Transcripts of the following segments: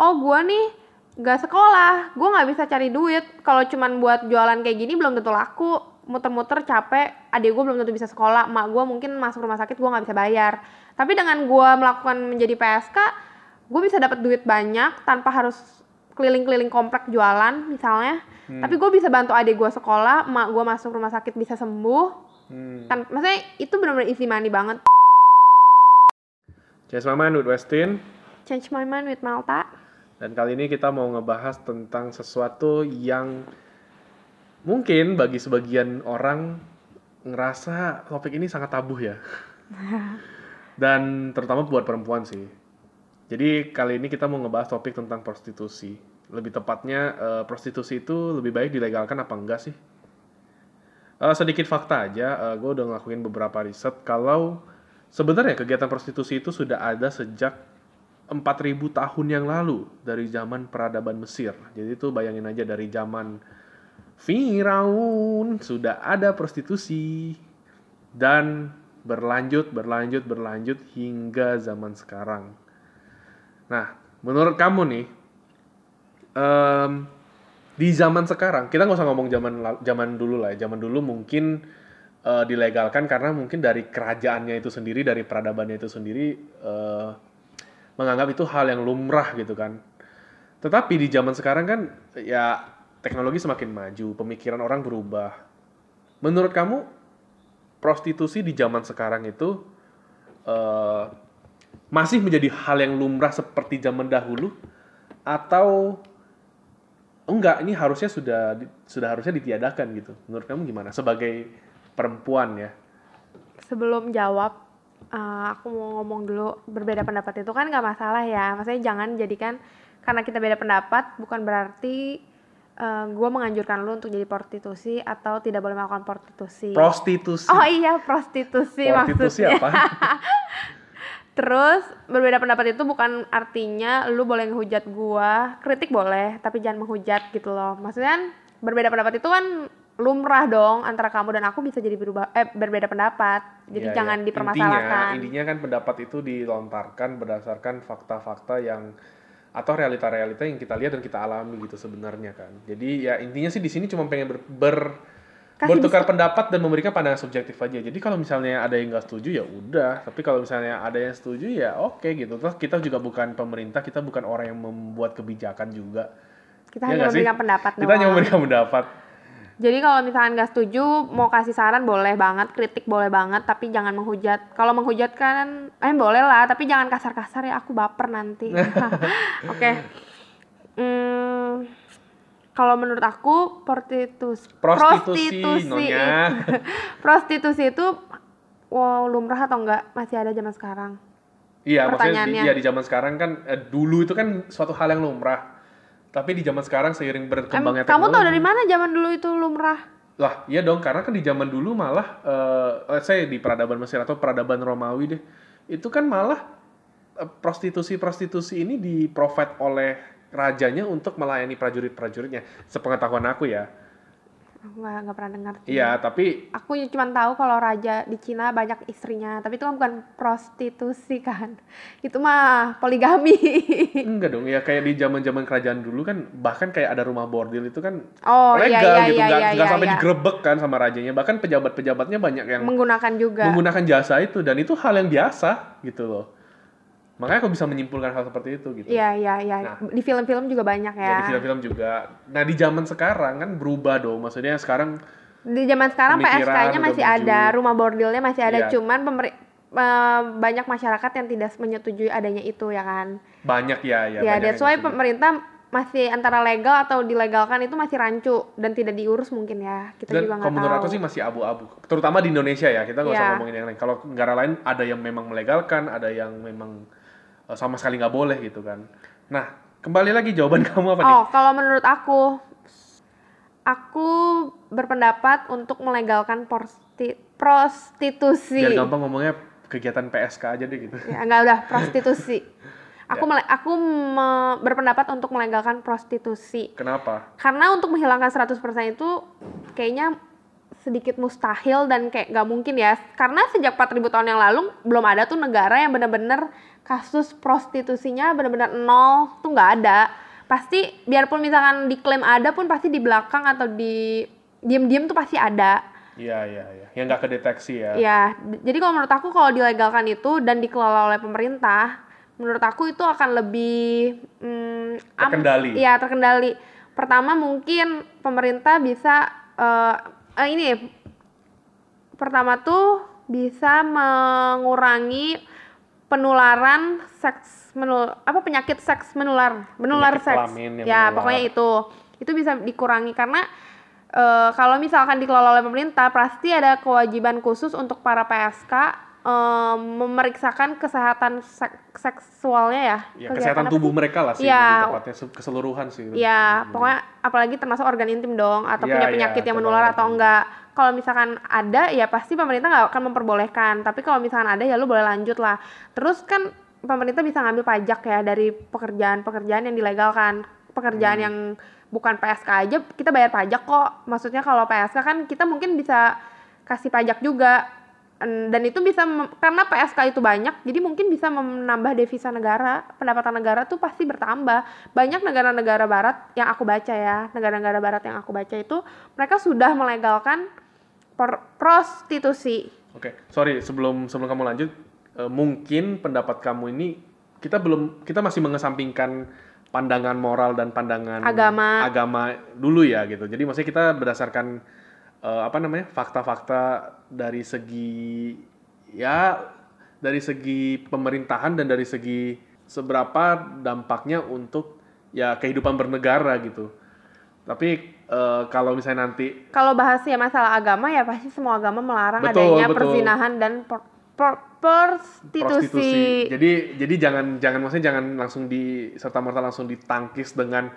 oh gue nih gak sekolah. Gue nggak bisa cari duit. Kalau cuman buat jualan kayak gini belum tentu laku. Muter-muter capek. Adik gue belum tentu bisa sekolah. Mak gue mungkin masuk rumah sakit gue nggak bisa bayar. Tapi dengan gue melakukan menjadi PSK gue bisa dapat duit banyak tanpa harus keliling-keliling komplek jualan misalnya. Hmm. tapi gue bisa bantu adik gue sekolah mak gue masuk rumah sakit bisa sembuh. Hmm. Tan maksudnya itu benar-benar easy money banget. Jess Maman with Westin. change my mind with Malta Dan kali ini kita mau ngebahas tentang sesuatu yang mungkin bagi sebagian orang ngerasa topik ini sangat tabu ya. Dan terutama buat perempuan sih. Jadi kali ini kita mau ngebahas topik tentang prostitusi. Lebih tepatnya eh, prostitusi itu lebih baik dilegalkan apa enggak sih? Eh, sedikit fakta aja, gue udah ngelakuin beberapa riset kalau sebenarnya kegiatan prostitusi itu sudah ada sejak 4000 tahun yang lalu dari zaman peradaban Mesir. Jadi itu bayangin aja dari zaman Firaun sudah ada prostitusi dan berlanjut berlanjut berlanjut hingga zaman sekarang. Nah, menurut kamu nih em, di zaman sekarang kita nggak usah ngomong zaman zaman dulu lah. ya. Zaman dulu mungkin eh, dilegalkan karena mungkin dari kerajaannya itu sendiri, dari peradabannya itu sendiri eh, menganggap itu hal yang lumrah gitu kan. Tetapi di zaman sekarang kan ya teknologi semakin maju, pemikiran orang berubah. Menurut kamu prostitusi di zaman sekarang itu eh, masih menjadi hal yang lumrah seperti zaman dahulu atau enggak ini harusnya sudah sudah harusnya ditiadakan gitu. Menurut kamu gimana sebagai perempuan ya? sebelum jawab eh, aku mau ngomong dulu berbeda pendapat itu kan nggak masalah ya. Maksudnya jangan jadikan karena kita beda pendapat bukan berarti gue menganjurkan lu untuk jadi prostitusi atau tidak boleh melakukan prostitusi. Prostitusi. oh iya prostitusi, Prostitusi maksudnya. apa? terus berbeda pendapat itu bukan artinya lu boleh ngehujat gua. Kritik boleh tapi jangan menghujat gitu loh. Maksudnya kan berbeda pendapat itu kan lumrah dong antara kamu dan aku bisa jadi berubah eh berbeda pendapat jadi Iya, jangan iya. dipermasalahkan Intinya, intinya kan pendapat itu dilontarkan berdasarkan fakta-fakta yang atau realita-realita yang kita lihat dan kita alami gitu sebenarnya kan. Jadi ya intinya sih di sini cuma pengen ber, ber- Kasih bertukar pendapat dan memberikan pandangan subjektif aja. Jadi kalau misalnya ada yang nggak setuju ya udah. Tapi kalau misalnya ada yang setuju ya oke gitu. Terus kita juga bukan pemerintah, kita bukan orang yang membuat kebijakan juga. kita Iya hanya sih? memberikan pendapat Kita hanya memberikan pendapat. Jadi kalau misalkan nggak setuju mau kasih saran boleh banget kritik boleh banget tapi jangan menghujat kalau menghujat kan eh boleh lah tapi jangan kasar-kasar ya aku baper nanti oke Hmm, kalau menurut aku prostitusi Prostitusi, Nyonya. prostitusi itu wow, lumrah atau enggak masih ada zaman sekarang Iya, maksudnya di, Pertanyaannya. ya di zaman sekarang kan eh, dulu itu kan suatu hal yang lumrah. Tapi di zaman sekarang seiring Em, berkembangnya kamu tahu teknologi. dari mana zaman dulu itu lumrah Lah, iya dong, karena kan di zaman dulu malah eh let's say di peradaban Mesir atau peradaban Romawi deh. Itu kan malah eh, prostitusi-prostitusi ini di-provide oleh rajanya untuk melayani prajurit-prajuritnya. Sepengetahuan aku ya. Aku nggak nggak pernah dengar. Iya, tapi Aku cuma tahu kalau raja di Cina banyak istrinya, tapi itu kan bukan prostitusi kan. Itu mah poligami. enggak dong. Ya kayak di zaman-zaman kerajaan dulu kan bahkan kayak ada rumah bordil itu kan Oh legal iya iya gitu, iya nggak iya. nggak iya, sampai iya. digerebek kan sama rajanya. Bahkan pejabat-pejabatnya banyak yang Menggunakan juga. menggunakan jasa itu dan itu hal yang biasa gitu loh. Makanya aku bisa menyimpulkan hal seperti itu gitu. Iya iya iya. Nah. Di film-film juga banyak Ya, ya. di film-film juga. Nah di zaman sekarang kan berubah dong. Maksudnya sekarang Di zaman sekarang PSK-nya masih maju. ada, rumah bordelnya masih ada, Iya. cuman eh, banyak masyarakat yang tidak menyetujui adanya itu ya kan. banyak ya ya. Ya, that's why pemerintah masih antara legal atau dilegalkan itu masih rancu dan tidak diurus mungkin ya. Kita dan juga nggak menurut tahu. aku sih masih abu-abu. Terutama di Indonesia ya. Kita nggak usah Iya. ngomongin yang lain. Kalau negara lain ada yang memang melegalkan, ada yang memang sama sekali nggak boleh gitu kan. Nah kembali lagi jawaban kamu apa nih? Oh, kalau menurut aku, aku berpendapat untuk melegalkan porsti- prostitusi. Biar gampang ngomongnya kegiatan PSK aja deh gitu. Ya, enggak udah prostitusi. Aku Ya. aku me- berpendapat untuk melegalkan prostitusi. Kenapa? Karena untuk menghilangkan 100% itu kayaknya sedikit mustahil dan kayak nggak mungkin ya karena sejak 4000 tahun yang lalu belum ada tuh negara yang bener-bener kasus prostitusinya bener-bener nol tuh nggak ada pasti biarpun misalkan diklaim ada pun pasti di belakang atau di diem-diem tuh pasti ada Iya, iya, iya. Yang nggak kedeteksi ya. ya d- jadi kalau menurut aku kalau dilegalkan itu dan dikelola oleh pemerintah menurut aku itu akan lebih mm, am- Terkendali. Iya terkendali. Pertama mungkin pemerintah bisa eh eh, ini pertama tuh bisa mengurangi penularan seks menul apa penyakit seks menular menular Penyakit seks. ya menular. pokoknya itu. Itu bisa dikurangi karena eh, kalau misalkan dikelola oleh pemerintah pasti ada kewajiban khusus untuk para PSK eh, memeriksakan kesehatan sek- seksualnya ya Ya, kesehatan tubuh sih? mereka lah sih, lebih tepatnya se- keseluruhan sih. Iya, Hmm. pokoknya apalagi termasuk organ intim dong, atau Iya, punya iya, penyakit yang termasuk menular atau enggak. Kalau misalkan ada, ya pasti pemerintah nggak akan memperbolehkan. Tapi kalau misalkan ada, ya lu boleh lanjut lah. Terus kan pemerintah bisa ngambil pajak ya dari pekerjaan-pekerjaan yang dilegalkan. Pekerjaan Hmm. yang bukan PSK aja, kita bayar pajak kok. Maksudnya kalau PSK kan kita mungkin bisa kasih pajak juga. Dan itu bisa, mem- karena PSK itu banyak, jadi mungkin bisa menambah devisa negara, pendapatan negara tuh pasti bertambah. Banyak negara-negara barat yang aku baca ya, negara-negara barat yang aku baca itu, mereka sudah melegalkan per- prostitusi. Oke, sorry sebelum sebelum kamu lanjut, eh, mungkin pendapat kamu ini kita belum kita masih mengesampingkan pandangan moral dan pandangan Agama. agama dulu ya gitu. Jadi maksudnya kita berdasarkan eh, apa namanya fakta-fakta dari segi ya dari segi pemerintahan dan dari segi seberapa dampaknya untuk ya kehidupan bernegara gitu. Tapi eh, kalau misalnya nanti Kalau bahas ya masalah agama ya pasti semua agama melarang Betul, adanya betul. perzinahan dan por- por- prostitusi. Jadi jadi jangan jangan maksudnya jangan langsung di serta merta langsung ditangkis dengan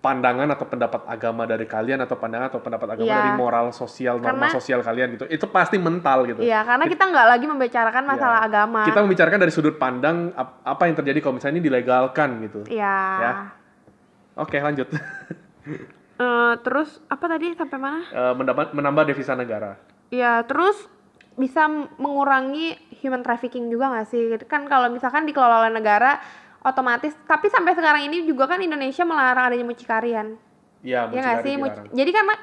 pandangan atau pendapat agama dari kalian atau pandangan atau pendapat agama Iya. dari moral sosial norma Karena- sosial kalian gitu. Itu pasti mental gitu. Iya, karena kita nggak lagi membicarakan masalah Ya. agama. Kita membicarakan dari sudut pandang ap- apa yang terjadi kalau misalnya ini dilegalkan gitu. Iya. Ya. Oke, lanjut. Eh, terus apa tadi sampai mana? Eh, mendapat menambah devisa negara. Ya, terus bisa mengurangi human trafficking juga nggak sih? Kan kalau misalkan dikelola oleh negara, otomatis. Tapi sampai sekarang ini juga kan Indonesia melarang adanya mucikarian. Iya, Ya nggak mucikari sih? Muc-. Jadi karena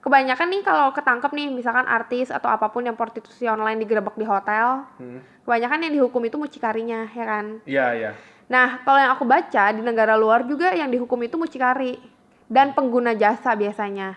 kebanyakan nih kalau ketangkep nih, misalkan artis atau apa pun yang prostitusi online digerebek di hotel, Hmm. kebanyakan yang dihukum itu mucikarinya, ya kan? Iya, iya. Nah, kalau yang aku baca di negara luar juga yang dihukum itu mucikari dan pengguna jasa biasanya.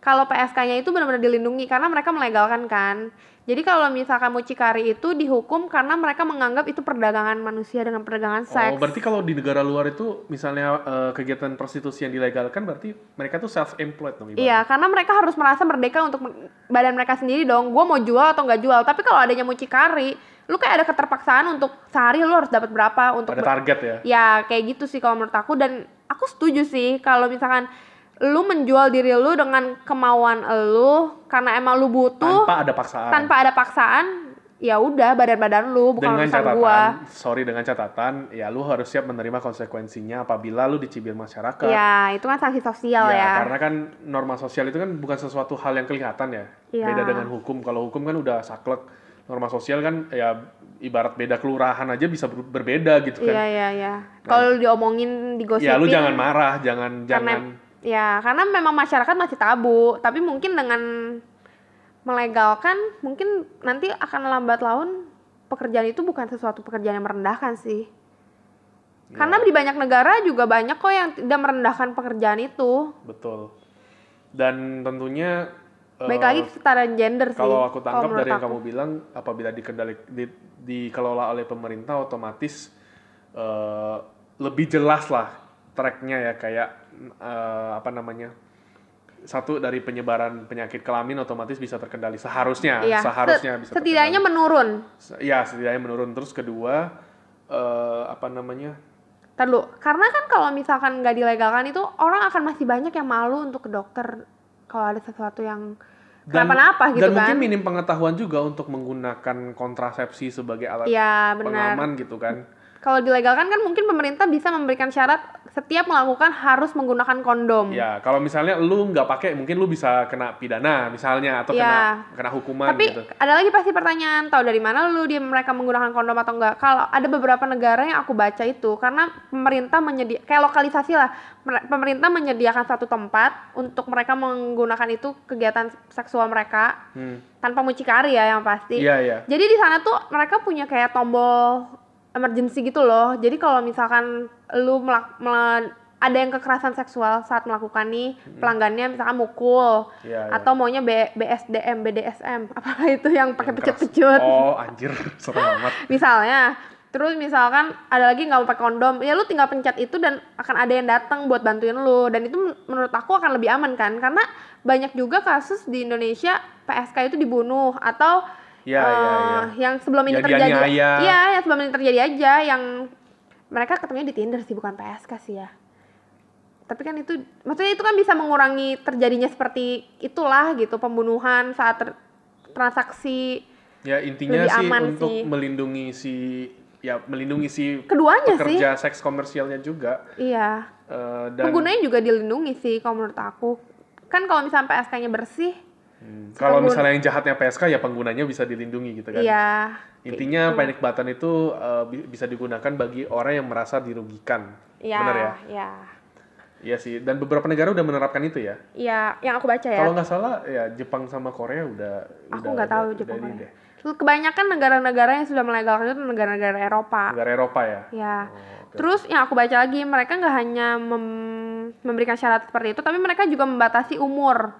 Kalau PSK-nya itu benar-benar dilindungi karena mereka melegalkan kan. Jadi kalau misalkan mucikari itu dihukum karena mereka menganggap itu perdagangan manusia dengan perdagangan seks. Oh, berarti kalau di negara luar itu misalnya eh, kegiatan prostitusi yang dilegalkan berarti mereka tuh self employed dong ibaratnya. Iya, karena mereka harus merasa merdeka untuk badan mereka sendiri dong. Gue mau jual atau nggak jual. Tapi kalau adanya mucikari, lu kayak ada keterpaksaan untuk sehari lu harus dapat berapa untuk Ada target ya. ya kayak gitu sih kalau menurut aku dan aku setuju sih kalau misalkan lu menjual diri lu dengan kemauan lu karena emang lu butuh Tanpa ada paksaan. tanpa ada paksaan ya udah badan-badan lu bukan dengan urusan catatan, gua sorry dengan catatan, ya lu harus siap menerima konsekuensinya apabila lu dicibir masyarakat. ya itu kan sanksi sosial ya, karena kan norma sosial itu kan bukan sesuatu hal yang kelihatan ya. Iya. Beda dengan hukum. Kalau hukum kan udah saklek. Norma sosial kan ya ibarat beda kelurahan aja bisa ber- berbeda gitu iya kan. iya iya kalau lu diomongin digosipin ya lu jangan marah, jangan karena jangan ya karena memang masyarakat masih tabu tapi mungkin dengan melegalkan mungkin nanti akan lambat laun pekerjaan itu bukan sesuatu pekerjaan yang merendahkan sih karena Ya. di banyak negara juga banyak kok yang tidak merendahkan pekerjaan itu betul. Dan tentunya baik eh, lagi kesetaraan gender sih Kalau aku tangkap dari yang aku. kamu bilang, apabila dikendali, di, dikelola oleh pemerintah, otomatis eh, lebih jelas lah tracknya ya kayak eh, apa namanya satu dari penyebaran penyakit kelamin otomatis bisa terkendali seharusnya Iya, seharusnya bisa setidaknya menurun terkendali. ya setidaknya menurun terus kedua eh, apa namanya Ntar dulu, karena kan kalau misalkan nggak dilegalkan itu orang akan masih banyak yang malu untuk ke dokter kalau ada sesuatu yang kenapa-napa gitu dan kan. mungkin minim pengetahuan juga untuk menggunakan kontrasepsi sebagai alat Iya benar. pengaman gitu kan Kalau dilegalkan kan mungkin pemerintah bisa memberikan syarat setiap melakukan harus menggunakan kondom. Ya, kalau misalnya lu nggak pakai, mungkin lu bisa kena pidana misalnya atau Ya. kena kena hukuman Tapi gitu. ada lagi pasti pertanyaan, tahu dari mana lu dia mereka menggunakan kondom atau enggak? Kalau ada beberapa negara yang aku baca itu karena pemerintah menyedia kayak lokalisasi lah. Mer- Pemerintah menyediakan satu tempat untuk mereka menggunakan itu kegiatan seksual mereka Hmm. tanpa mucikari ya yang pasti. Iya, iya. Jadi di sana tuh mereka punya kayak tombol emergency gitu loh. Jadi kalau misalkan lu melak- mela- ada yang kekerasan seksual saat melakukan nih pelanggannya misalkan mukul Hmm. Iya, atau maunya B- BSDM, BDSM, apalah itu yang pakai pecut-pecut. Oh, anjir, serem amat. Misalnya, terus misalkan ada lagi nggak mau pakai kondom, ya lu tinggal pencet itu dan akan ada yang datang buat bantuin lu dan itu men- menurut aku akan lebih aman kan karena banyak juga kasus di Indonesia PSK itu dibunuh atau Iya, eh, iya, iya. yang sebelum ini Yang terjadi iya yang sebelum ini terjadi aja yang mereka ketemunya di Tinder sih bukan PSK sih ya. Tapi kan itu maksudnya itu kan bisa mengurangi terjadinya seperti itulah gitu pembunuhan saat ter- transaksi Ya intinya Lebih sih aman untuk sih. melindungi si ya melindungi si keduanya sih. pekerja seks komersialnya juga. Iya. Eh, dan penggunanya juga dilindungi sih kalau menurut aku. Kan kalau misalnya PSK-nya bersih Hmm, kalau misalnya yang jahatnya PSK ya penggunanya bisa dilindungi gitu kan. iya Intinya gitu. panic button itu bi- bisa digunakan bagi orang yang merasa dirugikan. iya Benar ya? iya Iya sih. Dan beberapa negara udah menerapkan itu ya. iya yang aku baca ya Kalau nggak salah ya Jepang sama Korea udah. aku nggak tahu udah- Jepang udah Korea. deh. kebanyakan negara-negara yang sudah melegalkan itu negara-negara Eropa Negara Eropa ya. ya Oh. Terus yang aku baca lagi, mereka nggak hanya mem- memberikan syarat seperti itu, tapi mereka juga membatasi umur.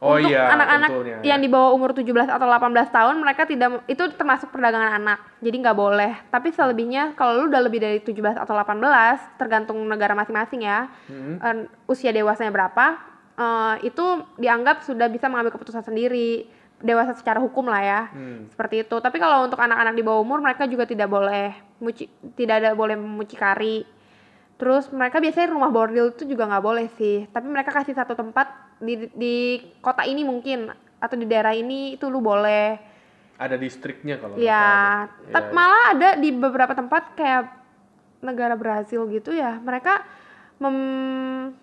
Oh Untuk iya, anak-anak tentunya, yang ya. di bawah umur 17 atau 18 tahun, mereka tidak itu termasuk perdagangan anak. Jadi nggak boleh. Tapi selebihnya kalau lu udah lebih dari 17 atau 18, tergantung negara masing-masing ya. Hmm. eh, usia dewasanya berapa, eh, itu dianggap sudah bisa mengambil keputusan sendiri. Dewasa secara hukum lah ya Hmm. seperti itu. Tapi kalau untuk anak-anak di bawah umur mereka juga tidak boleh muci, tidak ada boleh mucikari. Terus mereka biasanya rumah bordil itu juga nggak boleh sih. Tapi mereka kasih satu tempat di di kota ini mungkin atau di daerah ini itu lu boleh. Ada distriknya kalau nggak Ya, tapi Ya, malah ada di beberapa tempat kayak negara Brazil gitu ya. Mereka mem-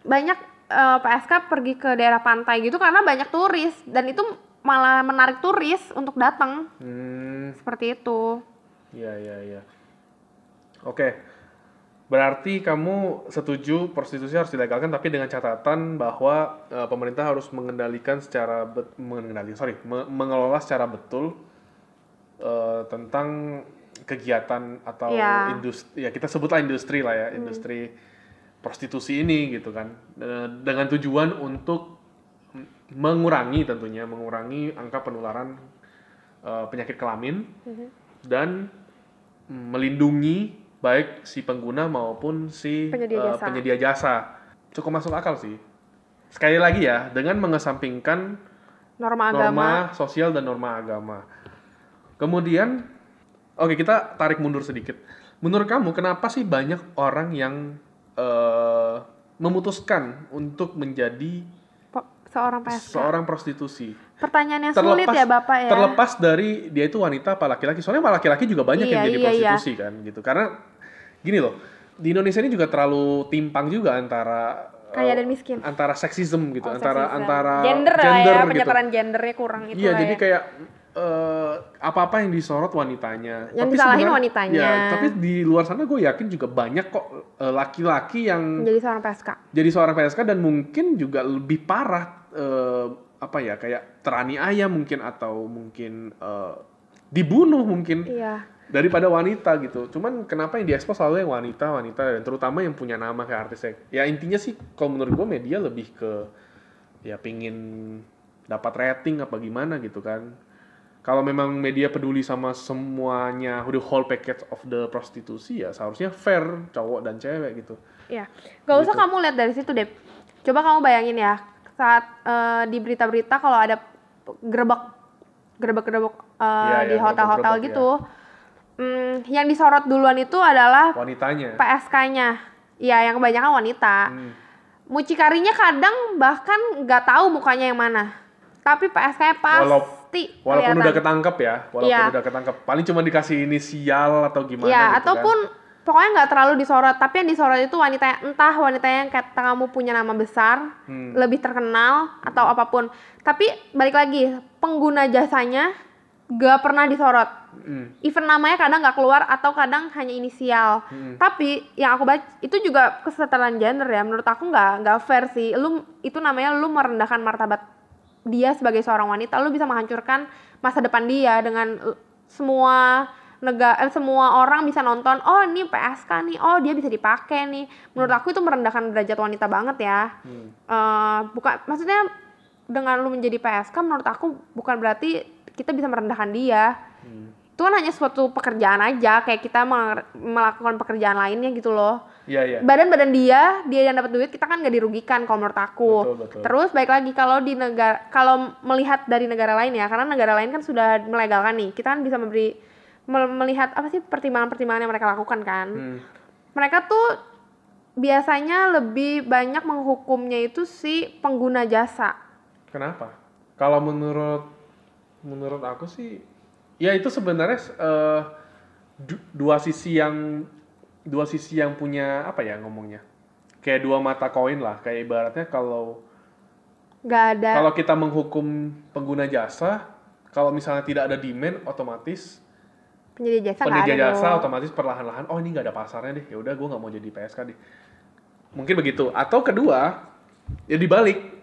banyak eh, PSK pergi ke daerah pantai gitu karena banyak turis dan itu malah menarik turis untuk datang Hmm. seperti itu. Iya, iya, iya. Oke. Berarti kamu setuju prostitusi harus dilegalkan tapi dengan catatan bahwa eh, pemerintah harus mengendalikan secara bet, mengendalikan sorry me- mengelola secara betul eh, tentang kegiatan atau Iya. industri ya kita sebutlah industri lah ya industri prostitusi ini gitu kan. Eh, dengan tujuan untuk mengurangi tentunya mengurangi angka penularan eh, penyakit kelamin dan melindungi baik si pengguna maupun si Penyedia eh, jasa. penyedia jasa. Cukup masuk akal sih. Sekali lagi ya, dengan mengesampingkan Norma agama. norma sosial dan norma agama. Kemudian, oke kita tarik mundur sedikit. Menurut kamu kenapa sih banyak orang yang eh, memutuskan untuk menjadi seorang PSK. seorang prostitusi? Pertanyaan yang sulit ya Bapak ya. terlepas dari dia itu wanita apa laki-laki soalnya malah laki-laki juga banyak yang Iya, jadi iya, iya. prostitusi kan gitu karena gini loh di Indonesia ini juga terlalu timpang juga antara Kaya eh, dan miskin. antara seksism gitu Oh, antara seksisme. antara gender, lah ya, gitu. penyetaraan gendernya kurang itu iya jadi ya. kayak eh, apa-apa yang disorot wanitanya Yang disalahin sebenarnya- wanitanya. ya, tapi di luar sana gue yakin juga banyak kok eh, laki-laki yang menjadi seorang PSK. jadi seorang PSK dan mungkin juga lebih parah eh, apa ya kayak teraniaya mungkin atau mungkin eh, dibunuh mungkin Iya. Daripada wanita gitu. Cuman kenapa yang diekspos selalu yang wanita wanita dan terutama yang punya nama kayak artis ya intinya sih kalau menurut gue media lebih ke ya pingin dapat rating apa gimana gitu kan. Kalau memang media peduli sama semuanya the whole package of the prostitusi ya seharusnya fair cowok dan cewek gitu. Iya. Gak usah Gitu. kamu lihat dari situ deh. Coba kamu bayangin ya saat eh, di berita-berita kalau ada gerebek gerebek-gerebek eh, Iya, di iya, hotel-hotel gerebek-gerebek, gitu. Hmm, yang disorot duluan itu adalah Wanitanya. PSK-nya. Iya, yang kebanyakan wanita. Hmm. Mucikarinya kadang bahkan nggak tahu mukanya yang mana. Tapi PSK-nya Walau- pasti Walaupun kelihatan. udah ketangkep ya, walaupun Iya. udah ketangkep, paling cuma dikasih inisial atau gimana Ya, gitu ataupun kan. pokoknya nggak terlalu disorot tapi yang disorot itu wanita yang entah wanita yang kata kamu punya nama besar Hmm. lebih terkenal atau apa pun tapi balik lagi pengguna jasanya gak pernah disorot. Hmm. even namanya kadang nggak keluar atau kadang hanya inisial. Hmm. tapi yang aku baca itu juga kesetaraan gender ya. Menurut aku nggak nggak fair sih. Lu itu namanya lu merendahkan martabat dia sebagai seorang wanita lu bisa menghancurkan masa depan dia dengan uh, semua negara semua orang bisa nonton oh ini PSK nih. Oh dia bisa dipakai nih. Menurut aku itu merendahkan derajat wanita banget ya. Hmm. Eh, bukan maksudnya dengan lu menjadi PSK menurut aku bukan berarti kita bisa merendahkan dia Hmm. itu kan hanya suatu pekerjaan aja kayak kita mel- melakukan pekerjaan lainnya gitu loh Iya, iya. badan-badan dia dia yang dapat duit kita kan nggak dirugikan kalau menurut aku Betul, betul. terus baik lagi kalau di negara kalau melihat dari negara lain ya karena negara lain kan sudah melegalkan nih kita kan bisa memberi mel- melihat apa sih pertimbangan-pertimbangan yang mereka lakukan kan Hmm. mereka tuh biasanya lebih banyak menghukumnya itu si pengguna jasa Kenapa? Kalau menurut menurut aku sih, ya itu sebenarnya du- dua sisi yang dua sisi yang punya apa ya ngomongnya? Kayak dua mata koin lah. Kayak ibaratnya kalau nggak ada kalau kita menghukum pengguna jasa, kalau misalnya tidak ada demand, otomatis penyedia jasa penyedia ada jasa dong. otomatis perlahan-lahan, oh ini nggak ada pasarnya deh. Ya udah, gue nggak mau jadi PSK deh. Mungkin begitu. Atau kedua, ya dibalik.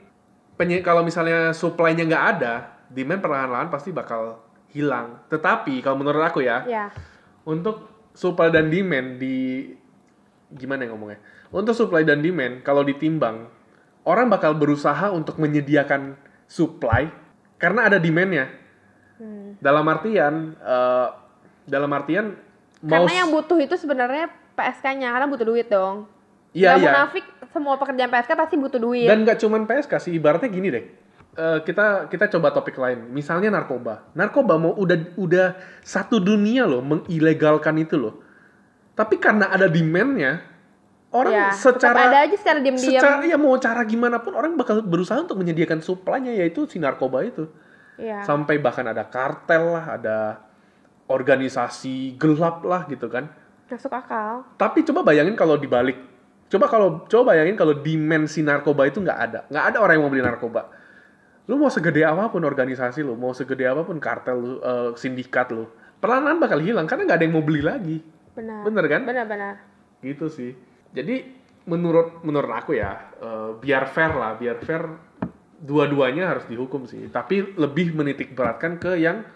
Penye kalau misalnya supply-nya nggak ada, demand perlahan-lahan pasti bakal hilang. Tetapi kalau menurut aku ya, ya untuk supply dan demand di gimana ya ngomongnya? Untuk supply dan demand kalau ditimbang, orang bakal berusaha untuk menyediakan supply karena ada demand-nya. Hmm. Dalam artian eh, dalam artian mau karena yang butuh itu sebenarnya PSK-nya karena butuh duit dong Iya, iya. munafik semua pekerjaan PSK pasti butuh duit Dan nggak cuman PSK sih, ibaratnya gini deh. Eh, kita kita coba topik lain. Misalnya narkoba. Narkoba mau udah udah satu dunia loh mengilegalkan itu loh. Tapi karena ada demand-nya, orang ya, secara ada aja secara diam-diam secara ya mau cara gimana pun orang bakal berusaha untuk menyediakan suplainya yaitu si narkoba itu. Iya. Sampai bahkan ada kartel lah, ada organisasi gelap lah gitu kan. masuk akal Tapi coba bayangin kalau dibalik. Coba kalau coba bayangin kalau dimensi narkoba itu nggak ada. Nggak ada orang yang mau beli narkoba. Lu mau segede apa pun organisasi lu, mau segede apa pun kartel lu, eh, sindikat lu, perlahan bakal hilang karena nggak ada yang mau beli lagi. benar Bener kan? benar-benar Gitu sih. Jadi menurut menurut aku ya, eh, biar fair lah, biar fair dua-duanya harus dihukum sih. Tapi lebih menitik beratkan ke yang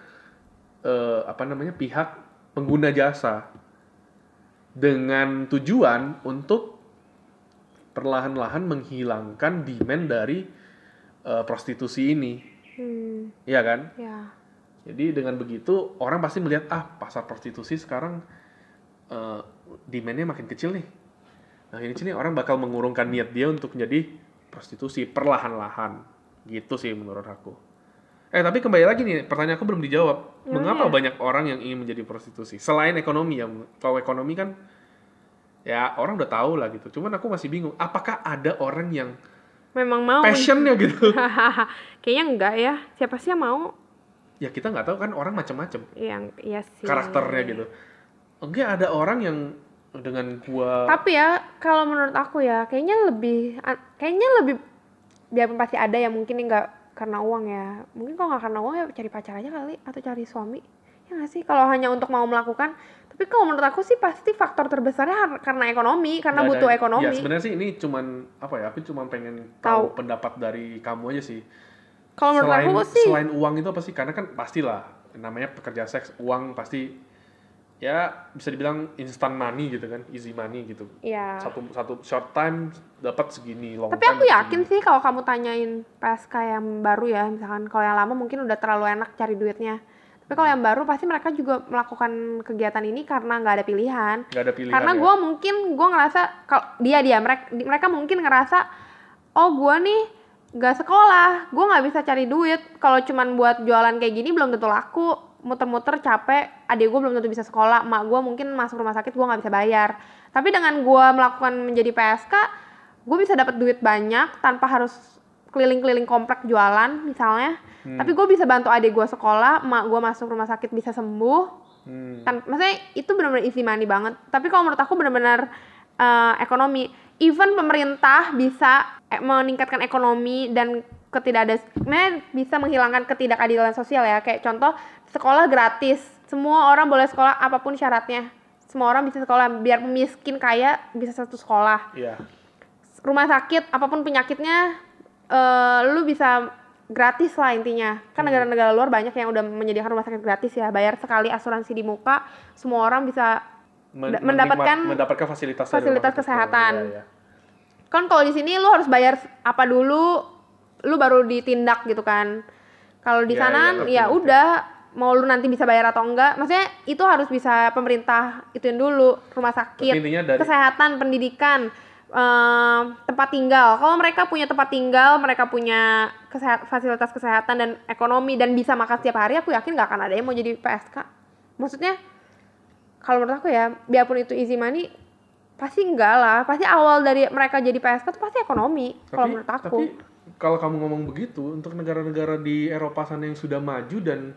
eh, apa namanya pihak pengguna jasa dengan tujuan untuk perlahan-lahan menghilangkan demand dari eh, prostitusi ini, hmm, Iya kan? ya Jadi dengan begitu orang pasti melihat ah pasar prostitusi sekarang eh, demandnya makin kecil nih. Nah ini sini orang bakal mengurungkan niat dia untuk menjadi prostitusi perlahan-lahan. Gitu sih menurut aku. Eh tapi kembali lagi nih pertanyaan aku belum dijawab. Ya, Mengapa ya. banyak orang yang ingin menjadi prostitusi? Selain ekonomi ya, kalau ekonomi kan ya orang udah tahu lah gitu. Cuman aku masih bingung. Apakah ada orang yang memang mau passionnya gitu? kayaknya enggak ya siapa sih yang mau ya kita nggak tahu kan orang macam-macam. yang iya sih karakternya gitu. Enggak ada orang yang dengan gua tapi ya kalau menurut aku ya kayaknya lebih kayaknya lebih biarpun pasti ada yang mungkin nggak karena uang ya mungkin kalau nggak karena uang ya cari pacar aja kali atau cari suami ya nggak sih kalau hanya untuk mau melakukan tapi kalau menurut aku sih pasti faktor terbesarnya karena ekonomi karena nggak butuh ada- ekonomi Ya sebenarnya sih ini cuman apa ya? Aku cuma pengen Tahu. tahu pendapat dari kamu aja sih. kalau menurut selain aku sih selain uang itu apa sih? Karena kan pastilah namanya pekerja seks uang pasti ya bisa dibilang instant money gitu kan, easy money gitu. ya Satu satu short time dapat segini, long Tapi time aku yakin segini. sih kalau kamu tanyain PSK yang baru ya, misalkan kalau yang lama mungkin udah terlalu enak cari duitnya. Tapi kalau yang baru pasti mereka juga melakukan kegiatan ini karena nggak ada pilihan. nggak ada pilihan. karena ya. gue mungkin gue ngerasa kalau dia dia mereka mereka mungkin ngerasa oh gue nih gak sekolah, gue nggak bisa cari duit. Kalau cuman buat jualan kayak gini belum tentu laku. Muter-muter capek, adik gue belum tentu bisa sekolah, mak gue mungkin masuk rumah sakit gue nggak bisa bayar. Tapi dengan gue melakukan menjadi PSK, gue bisa dapat duit banyak tanpa harus keliling-keliling komplek jualan misalnya. Hmm. Tapi gue bisa bantu adik gue sekolah, mak gue masuk rumah sakit bisa sembuh. Hmm. Tan- maksudnya itu benar-benar easy money banget. Tapi kalau menurut aku benar-benar eh, ekonomi. Even pemerintah bisa eh, meningkatkan ekonomi dan ketidakas, sebenarnya bisa menghilangkan ketidakadilan sosial ya. Kayak contoh sekolah gratis, semua orang boleh sekolah apa pun syaratnya. Semua orang bisa sekolah, biar miskin kaya bisa satu sekolah Iya. rumah sakit apa pun penyakitnya eh lu bisa gratis lah intinya kan Hmm. negara-negara luar banyak yang udah menyediakan rumah sakit gratis ya bayar sekali asuransi di muka semua orang bisa Men- Da- mendapatkan mendapatkan fasilitas fasilitas kesehatan. Iya, iya. kan kalau di sini lu harus bayar apa dulu lu baru ditindak gitu kan kalau di Iya, sana iya, ngerti, ya ngerti. udah mau lu nanti bisa bayar atau enggak maksudnya itu harus bisa pemerintah ituin dulu rumah sakit dari- kesehatan pendidikan em, tempat tinggal kalau mereka punya tempat tinggal mereka punya kesehat- fasilitas kesehatan dan ekonomi dan bisa makan setiap hari aku yakin nggak akan ada yang mau jadi PSK maksudnya kalau menurut aku ya biarpun itu easy money pasti enggak lah. Pasti awal dari mereka jadi PSK itu pasti ekonomi kalau menurut aku. tapi kalau kamu ngomong begitu, untuk negara-negara di Eropa sana yang sudah maju dan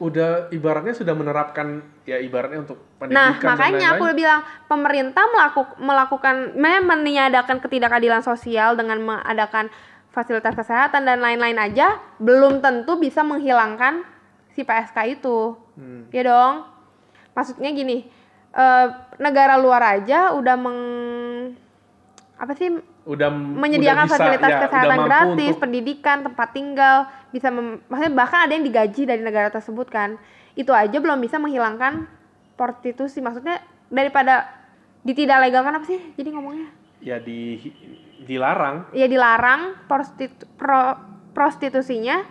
udah ibaratnya sudah menerapkan ya ibaratnya untuk Nah, pendidikan dan makanya aku lain-lain. udah bilang pemerintah melakuk, melakukan memang meniadakan ketidakadilan sosial dengan mengadakan fasilitas kesehatan dan lain-lain aja belum tentu bisa menghilangkan si PSK itu. Hmm. Ya dong. Maksudnya gini, eh, negara luar aja udah meng apa sih udah menyediakan udah bisa, fasilitas ya, kesehatan gratis, untuk- pendidikan, tempat tinggal, bisa mem- maksudnya bahkan ada yang digaji dari negara tersebut kan. Itu aja belum bisa menghilangkan prostitusi. Maksudnya daripada ditidak legalkan apa sih? Jadi ngomongnya ya di dilarang. Ya dilarang prostitu, pro- prostitusinya.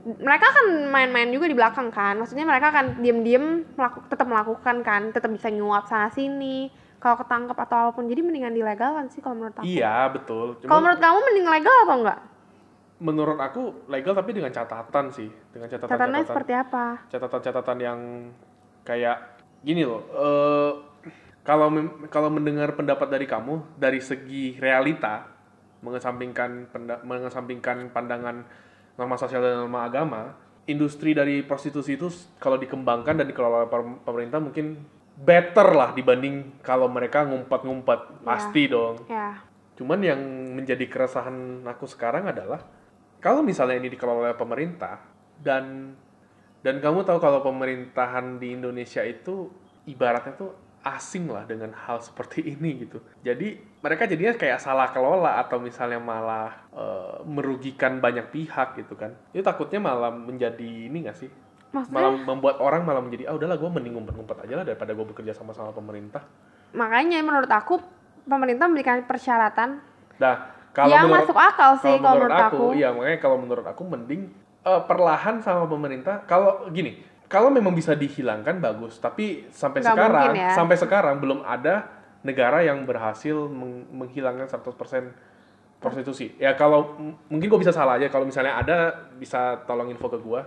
Mereka kan main-main juga di belakang kan. Maksudnya mereka akan diem-diem melaku, tetap melakukan kan. Tetap bisa nyuap sana sini kalau ketangkep atau apa pun. Jadi mendingan dilegalkan sih kalau menurut aku. Iya betul. Kalau menurut kamu mending legal atau enggak? Menurut aku legal tapi dengan catatan sih. Dengan catatan catatannya catatan seperti apa? Catatan-catatan yang kayak gini loh eh, kalau kalau mendengar pendapat dari kamu dari segi realita mengesampingkan penda- mengesampingkan pandangan norma sosial dan norma agama industri dari prostitusi itu kalau dikembangkan dan dikelola pemerintah mungkin better lah dibanding kalau mereka ngumpet-ngumpet pasti dong. Ya Cuman yang menjadi keresahan aku sekarang adalah kalau misalnya ini dikelola oleh pemerintah dan dan kamu tahu kalau pemerintahan di Indonesia itu ibaratnya tuh asing lah dengan hal seperti ini gitu. Jadi mereka jadinya kayak salah kelola atau misalnya malah eh, merugikan banyak pihak gitu kan. Itu takutnya malah menjadi ini gak sih? maksudnya Malah membuat orang malah menjadi ah udahlah gue mending ngumpet-ngumpet aja lah daripada gue bekerja sama sama pemerintah. makanya menurut aku pemerintah memberikan persyaratan Nah, kalau yang menurut masuk akal sih kalau menurut aku, iya makanya kalau menurut aku mending eh, perlahan sama pemerintah. Kalau gini, kalau memang bisa dihilangkan bagus, tapi sampai Nggak sekarang, ya. sampai sekarang belum ada negara yang berhasil meng- menghilangkan 100% prostitusi. Ya kalau mungkin gue bisa salah aja kalau misalnya ada bisa tolong info ke gue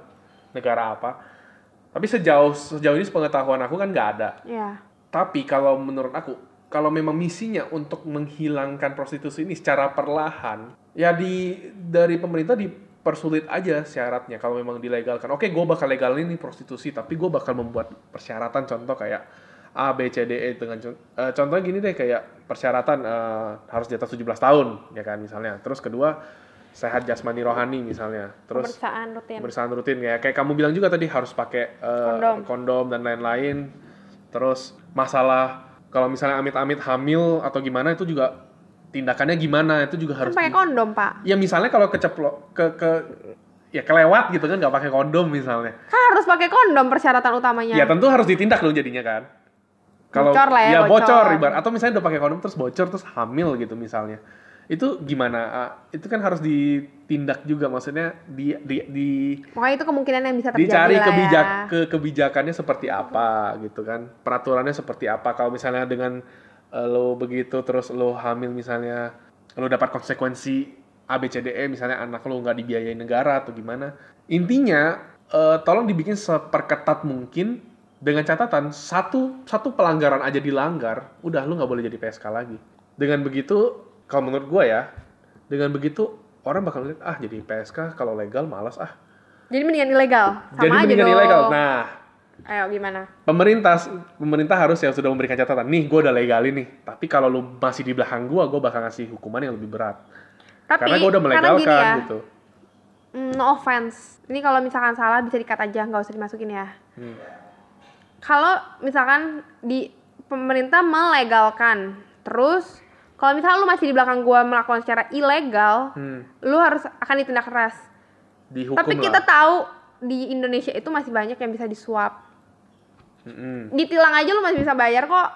negara apa. Tapi sejauh sejauh ini pengetahuan aku kan nggak ada. ya Tapi kalau menurut aku, kalau memang misinya untuk menghilangkan prostitusi ini secara perlahan, ya di dari pemerintah dipersulit aja syaratnya. Kalau memang dilegalkan, oke, gue bakal legalin nih prostitusi, tapi gue bakal membuat persyaratan contoh kayak A, B, C, D, E dengan con- eh, contohnya gini deh kayak persyaratan eh, harus di atas 17 tahun, ya kan misalnya. Terus kedua sehat jasmani rohani misalnya. Terus pemeriksaan rutin pemeriksaan rutin ya kayak kamu bilang juga tadi harus pakai eh, Kondom. kondom dan lain-lain terus masalah kalau misalnya amit-amit hamil atau gimana itu juga tindakannya gimana itu juga harus kan pakai kondom pak. Ya misalnya kalau keceplo ke ke ya kelewat gitu kan nggak pakai kondom misalnya. Kan harus pakai kondom persyaratan utamanya. Ya tentu harus ditindak dong jadinya kan. Kalau Bocor lah ya, bocor, bocor. ibarat atau misalnya udah pakai kondom terus bocor terus hamil gitu misalnya. Itu gimana itu kan harus ditindak juga maksudnya di di, di Pokoknya itu kemungkinan yang bisa terjadi dicari lah kebijak ya. ke kebijakannya seperti apa gitu kan peraturannya seperti apa. Kalau misalnya dengan eh, lo begitu terus lo hamil misalnya lo dapat konsekuensi ABCDE misalnya anak lo nggak dibiayai negara atau gimana intinya eh, tolong dibikin seperketat mungkin dengan catatan satu satu pelanggaran aja dilanggar udah lo nggak boleh jadi PSK lagi dengan begitu kalau menurut gue ya dengan begitu orang bakal lihat ah jadi PSK kalau legal malas ah Jadi mendingan ilegal. Sama jadi aja mendingan dong. ilegal. Nah, Ayo gimana? pemerintah pemerintah harus yang sudah memberikan catatan nih gue udah legal ini tapi kalau lu masih di belakang gue gue bakal ngasih hukuman yang lebih berat Tapi karena gue udah melegalkan ya, gitu mm, no offense. Ini kalau misalkan salah bisa dikat aja, nggak usah dimasukin ya. Hmm. Kalau misalkan di pemerintah melegalkan, terus kalau misalkan lu masih di belakang gua melakukan secara ilegal, Hmm, lu harus akan ditindak keras. dihukum Tapi lah kita tahu di Indonesia itu masih banyak yang bisa disuap. Mm-mm. Ditilang aja lu masih bisa bayar kok.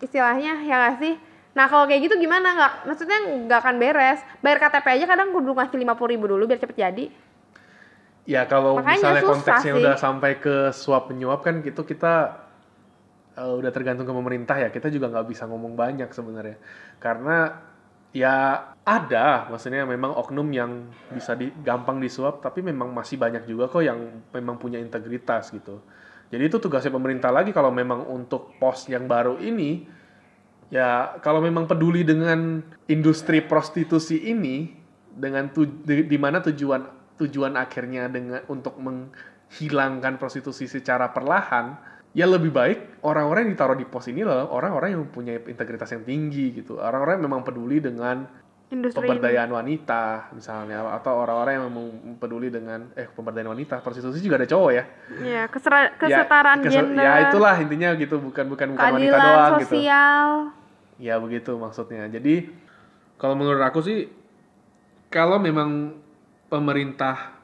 Istilahnya ya nggak sih? Nah kalau kayak gitu gimana nggak? Maksudnya nggak akan beres. Bayar KTP aja kadang kudu ngasih lima ribu dulu biar cepet jadi. ya kalau Makanya misalnya konteksnya sih. udah sampai ke suap menyuap kan gitu kita eh, udah tergantung ke pemerintah ya kita juga nggak bisa ngomong banyak sebenarnya karena ya ada maksudnya memang oknum yang bisa di, gampang disuap tapi memang masih banyak juga kok yang memang punya integritas gitu jadi itu tugasnya pemerintah lagi kalau memang untuk pos yang baru ini ya kalau memang peduli dengan industri prostitusi ini dengan tu, di, di mana tujuan tujuan akhirnya dengan untuk menghilangkan prostitusi secara perlahan ya lebih baik orang-orang yang ditaruh di pos ini loh orang-orang yang punya integritas yang tinggi gitu. Orang-orang yang memang peduli dengan Industri ini. pemberdayaan wanita misalnya atau orang-orang yang memang peduli dengan eh pemberdayaan wanita prostitusi juga ada cowok ya Ya, kesera- Ya, kesetaraan kese- gender. ya itulah intinya gitu bukan bukan bukan wanita doang gitu sosial. Ya begitu maksudnya. Jadi kalau menurut aku sih kalau memang pemerintah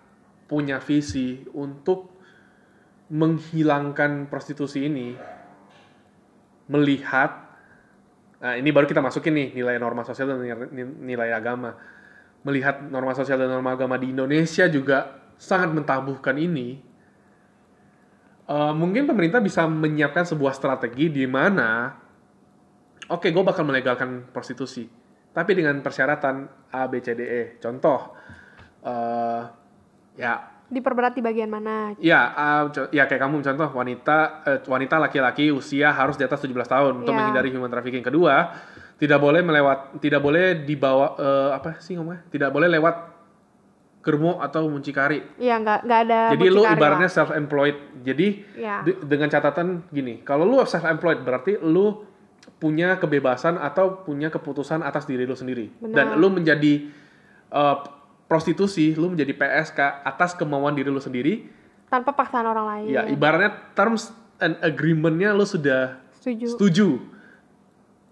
punya visi untuk menghilangkan prostitusi ini, melihat, nah ini baru kita masukin nih nilai norma sosial dan nilai, agama. Melihat norma sosial dan norma agama di Indonesia juga sangat mentabuhkan ini. eh, mungkin pemerintah bisa menyiapkan sebuah strategi di mana oke gue bakal melegalkan prostitusi tapi dengan persyaratan A B C D E contoh eh ya Diperberat di bagian mana? ya co- ya kayak kamu contoh wanita eh, wanita laki-laki usia harus di atas 17 tahun untuk Ya. menghindari human trafficking kedua tidak boleh melewat tidak boleh dibawa eh, apa sih ngomongnya tidak boleh lewat germo atau muncikari Iya, nggak nggak ada jadi lu ibaratnya self employed jadi Ya. di- dengan catatan gini, kalau lu self employed berarti lu punya kebebasan atau punya keputusan atas diri lu sendiri. Benar. Dan lu menjadi uh, prostitusi, lu menjadi PSK atas kemauan diri lu sendiri. tanpa paksaan orang lain. Ya, ibaratnya terms and agreement-nya lu sudah Setuju. setuju.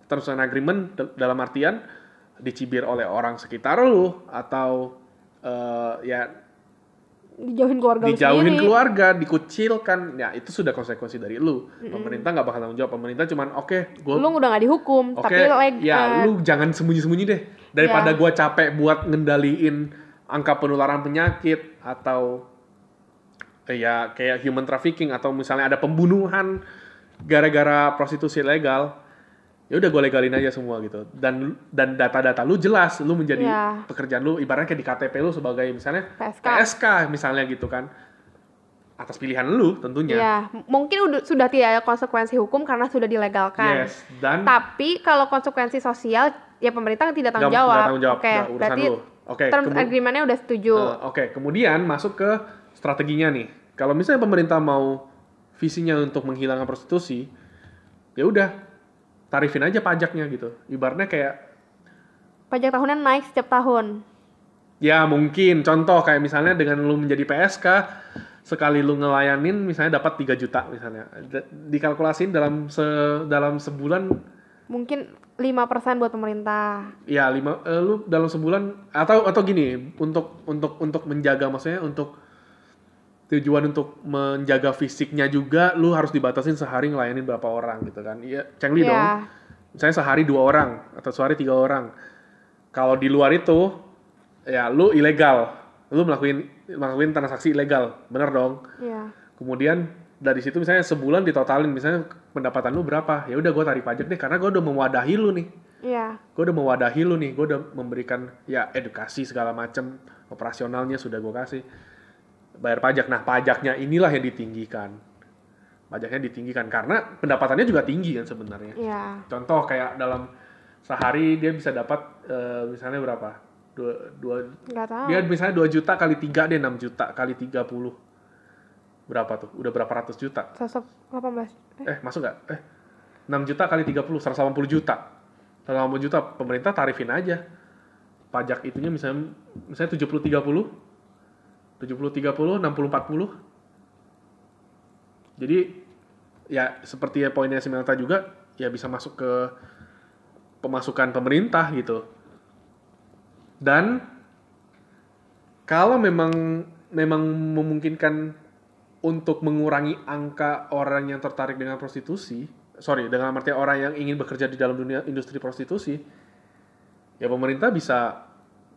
Terms and agreement dal- dalam artian dicibir oleh orang sekitar lu atau uh, ya Dijauhin keluarga lu dijauhin sendiri. keluarga, dikucilkan, ya itu sudah konsekuensi dari lu. Pemerintah nggak bakal tanggung jawab. Pemerintah cuman oke, gue Lu udah nggak dihukum, oke, tapi leg ya eh, lu jangan sembunyi-sembunyi deh. Daripada Ya. gua capek buat ngendaliin angka penularan penyakit atau eh, ya kayak human trafficking atau misalnya ada pembunuhan gara-gara prostitusi legal, ya udah gue legalin aja semua gitu. Dan dan data-data lu jelas, lu menjadi Ya. pekerjaan lu ibaratnya kayak di KTP lu sebagai misalnya PSK. PSK misalnya gitu kan. Atas pilihan lu tentunya. Ya, mungkin udah, sudah tidak ada konsekuensi hukum karena sudah dilegalkan. Yes, dan Tapi kalau konsekuensi sosial, ya pemerintah tidak tanggung jawab. tanggung jawab, Oke, urusan berarti lu. Oke, terms kemu- agreement-nya udah setuju. Eh, Oke, kemudian masuk ke strateginya nih. Kalau misalnya pemerintah mau visinya untuk menghilangkan prostitusi, ya udah tarifin aja pajaknya gitu. Ibaratnya kayak Pajak tahunan naik setiap tahun. ya mungkin contoh kayak misalnya dengan lu menjadi PSK sekali lu ngelayanin misalnya dapat 3 juta misalnya. Dikalkulasin dalam se dalam sebulan Mungkin 5% buat pemerintah. ya lima eh, lu dalam sebulan atau atau gini untuk untuk untuk menjaga maksudnya untuk tujuan untuk menjaga fisiknya juga lu harus dibatasin sehari ngelayanin berapa orang gitu kan iya cengli Iya. dong misalnya sehari dua orang atau sehari tiga orang kalau di luar itu ya lu ilegal lu melakukan melakukan transaksi ilegal bener dong Iya. kemudian dari situ misalnya sebulan ditotalin misalnya pendapatan lu berapa? Ya udah gue tarik pajak deh karena gue udah mewadahi lu nih. Iya. gue udah mewadahi lu nih gue udah memberikan ya edukasi segala macam operasionalnya sudah gue kasih. Bayar pajak. Nah pajaknya inilah yang ditinggikan. Pajaknya ditinggikan karena pendapatannya juga tinggi kan sebenarnya. Iya. contoh kayak dalam sehari dia bisa dapat eh, misalnya berapa? Dua, dua Nggak tahu. dia misalnya 2 juta kali 3 dia 6 juta kali 30 berapa tuh? Udah berapa ratus juta? 118. Eh, masuk nggak? Eh, 6 juta kali 30, 180 juta. 180 juta, pemerintah tarifin aja. Pajak itunya misalnya misalnya 70 30 70 30 60 40. Jadi ya seperti ya poinnya Simelta juga ya bisa masuk ke pemasukan pemerintah gitu. Dan kalau memang memang memungkinkan untuk mengurangi angka orang yang tertarik dengan prostitusi, sorry, dengan artinya orang yang ingin bekerja di dalam dunia industri prostitusi, ya pemerintah bisa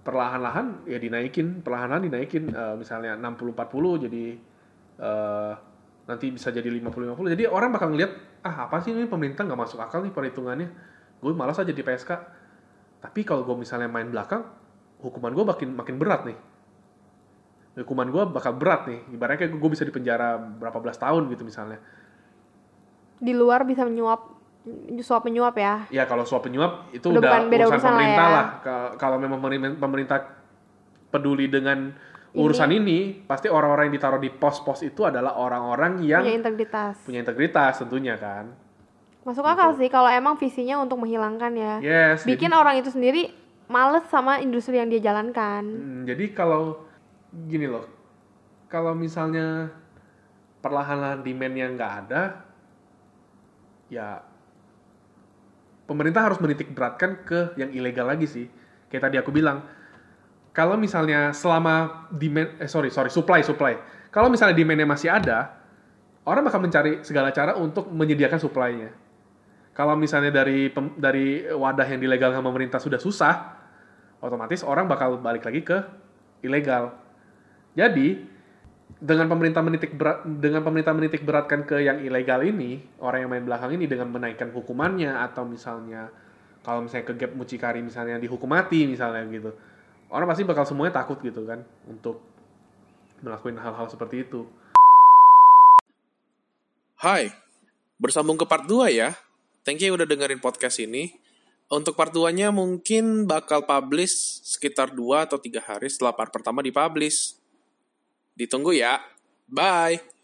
perlahan-lahan ya dinaikin, perlahan-lahan dinaikin, uh, misalnya 60-40 jadi uh, nanti bisa jadi 50-50. Jadi orang bakal ngeliat, ah apa sih ini pemerintah nggak masuk akal nih perhitungannya, gue malas aja di PSK. Tapi kalau gue misalnya main belakang, hukuman gue makin makin berat nih hukuman gue bakal berat nih ibaratnya kayak gue bisa dipenjara berapa belas tahun gitu misalnya Di luar bisa menyuap suap menyuap ya. ya kalau suap penyuap itu Udah udah, beda urusan urusan lah pemerintah ya. lah, Ka- kalau memang pemerintah- pemerintah peduli dengan urusan ini, pasti orang-orang yang ditaruh di pos-pos itu adalah orang-orang yang Punya integritas. punya integritas tentunya kan Masuk akal sih kalau emang visinya untuk menghilangkan ya. yes Bikin jadi, orang itu sendiri males sama industri yang dia jalankan. Hmm, jadi kalau gini loh kalau misalnya perlahan-lahan demand-nya nggak ada ya pemerintah harus menitik beratkan ke yang ilegal lagi sih. Kayak tadi aku bilang, kalau misalnya selama demand, eh sorry, sorry, supply, supply. Kalau misalnya demand-nya masih ada, orang bakal mencari segala cara untuk menyediakan supply-nya. Kalau misalnya dari dari wadah yang dilegalkan pemerintah sudah susah, otomatis orang bakal balik lagi ke ilegal. Jadi, dengan pemerintah menitik berat, dengan pemerintah menitik beratkan ke yang ilegal ini, orang yang main belakang ini dengan menaikkan hukumannya atau misalnya kalau misalnya ke gap mucikari misalnya dihukum mati misalnya gitu. Orang pasti bakal semuanya takut gitu kan untuk melakukan hal-hal seperti itu. Hai, bersambung ke part 2 ya. Thank you udah dengerin podcast ini. Untuk part 2-nya mungkin bakal publish sekitar 2 atau 3 hari setelah part pertama dipublish. Ditunggu ya. Bye!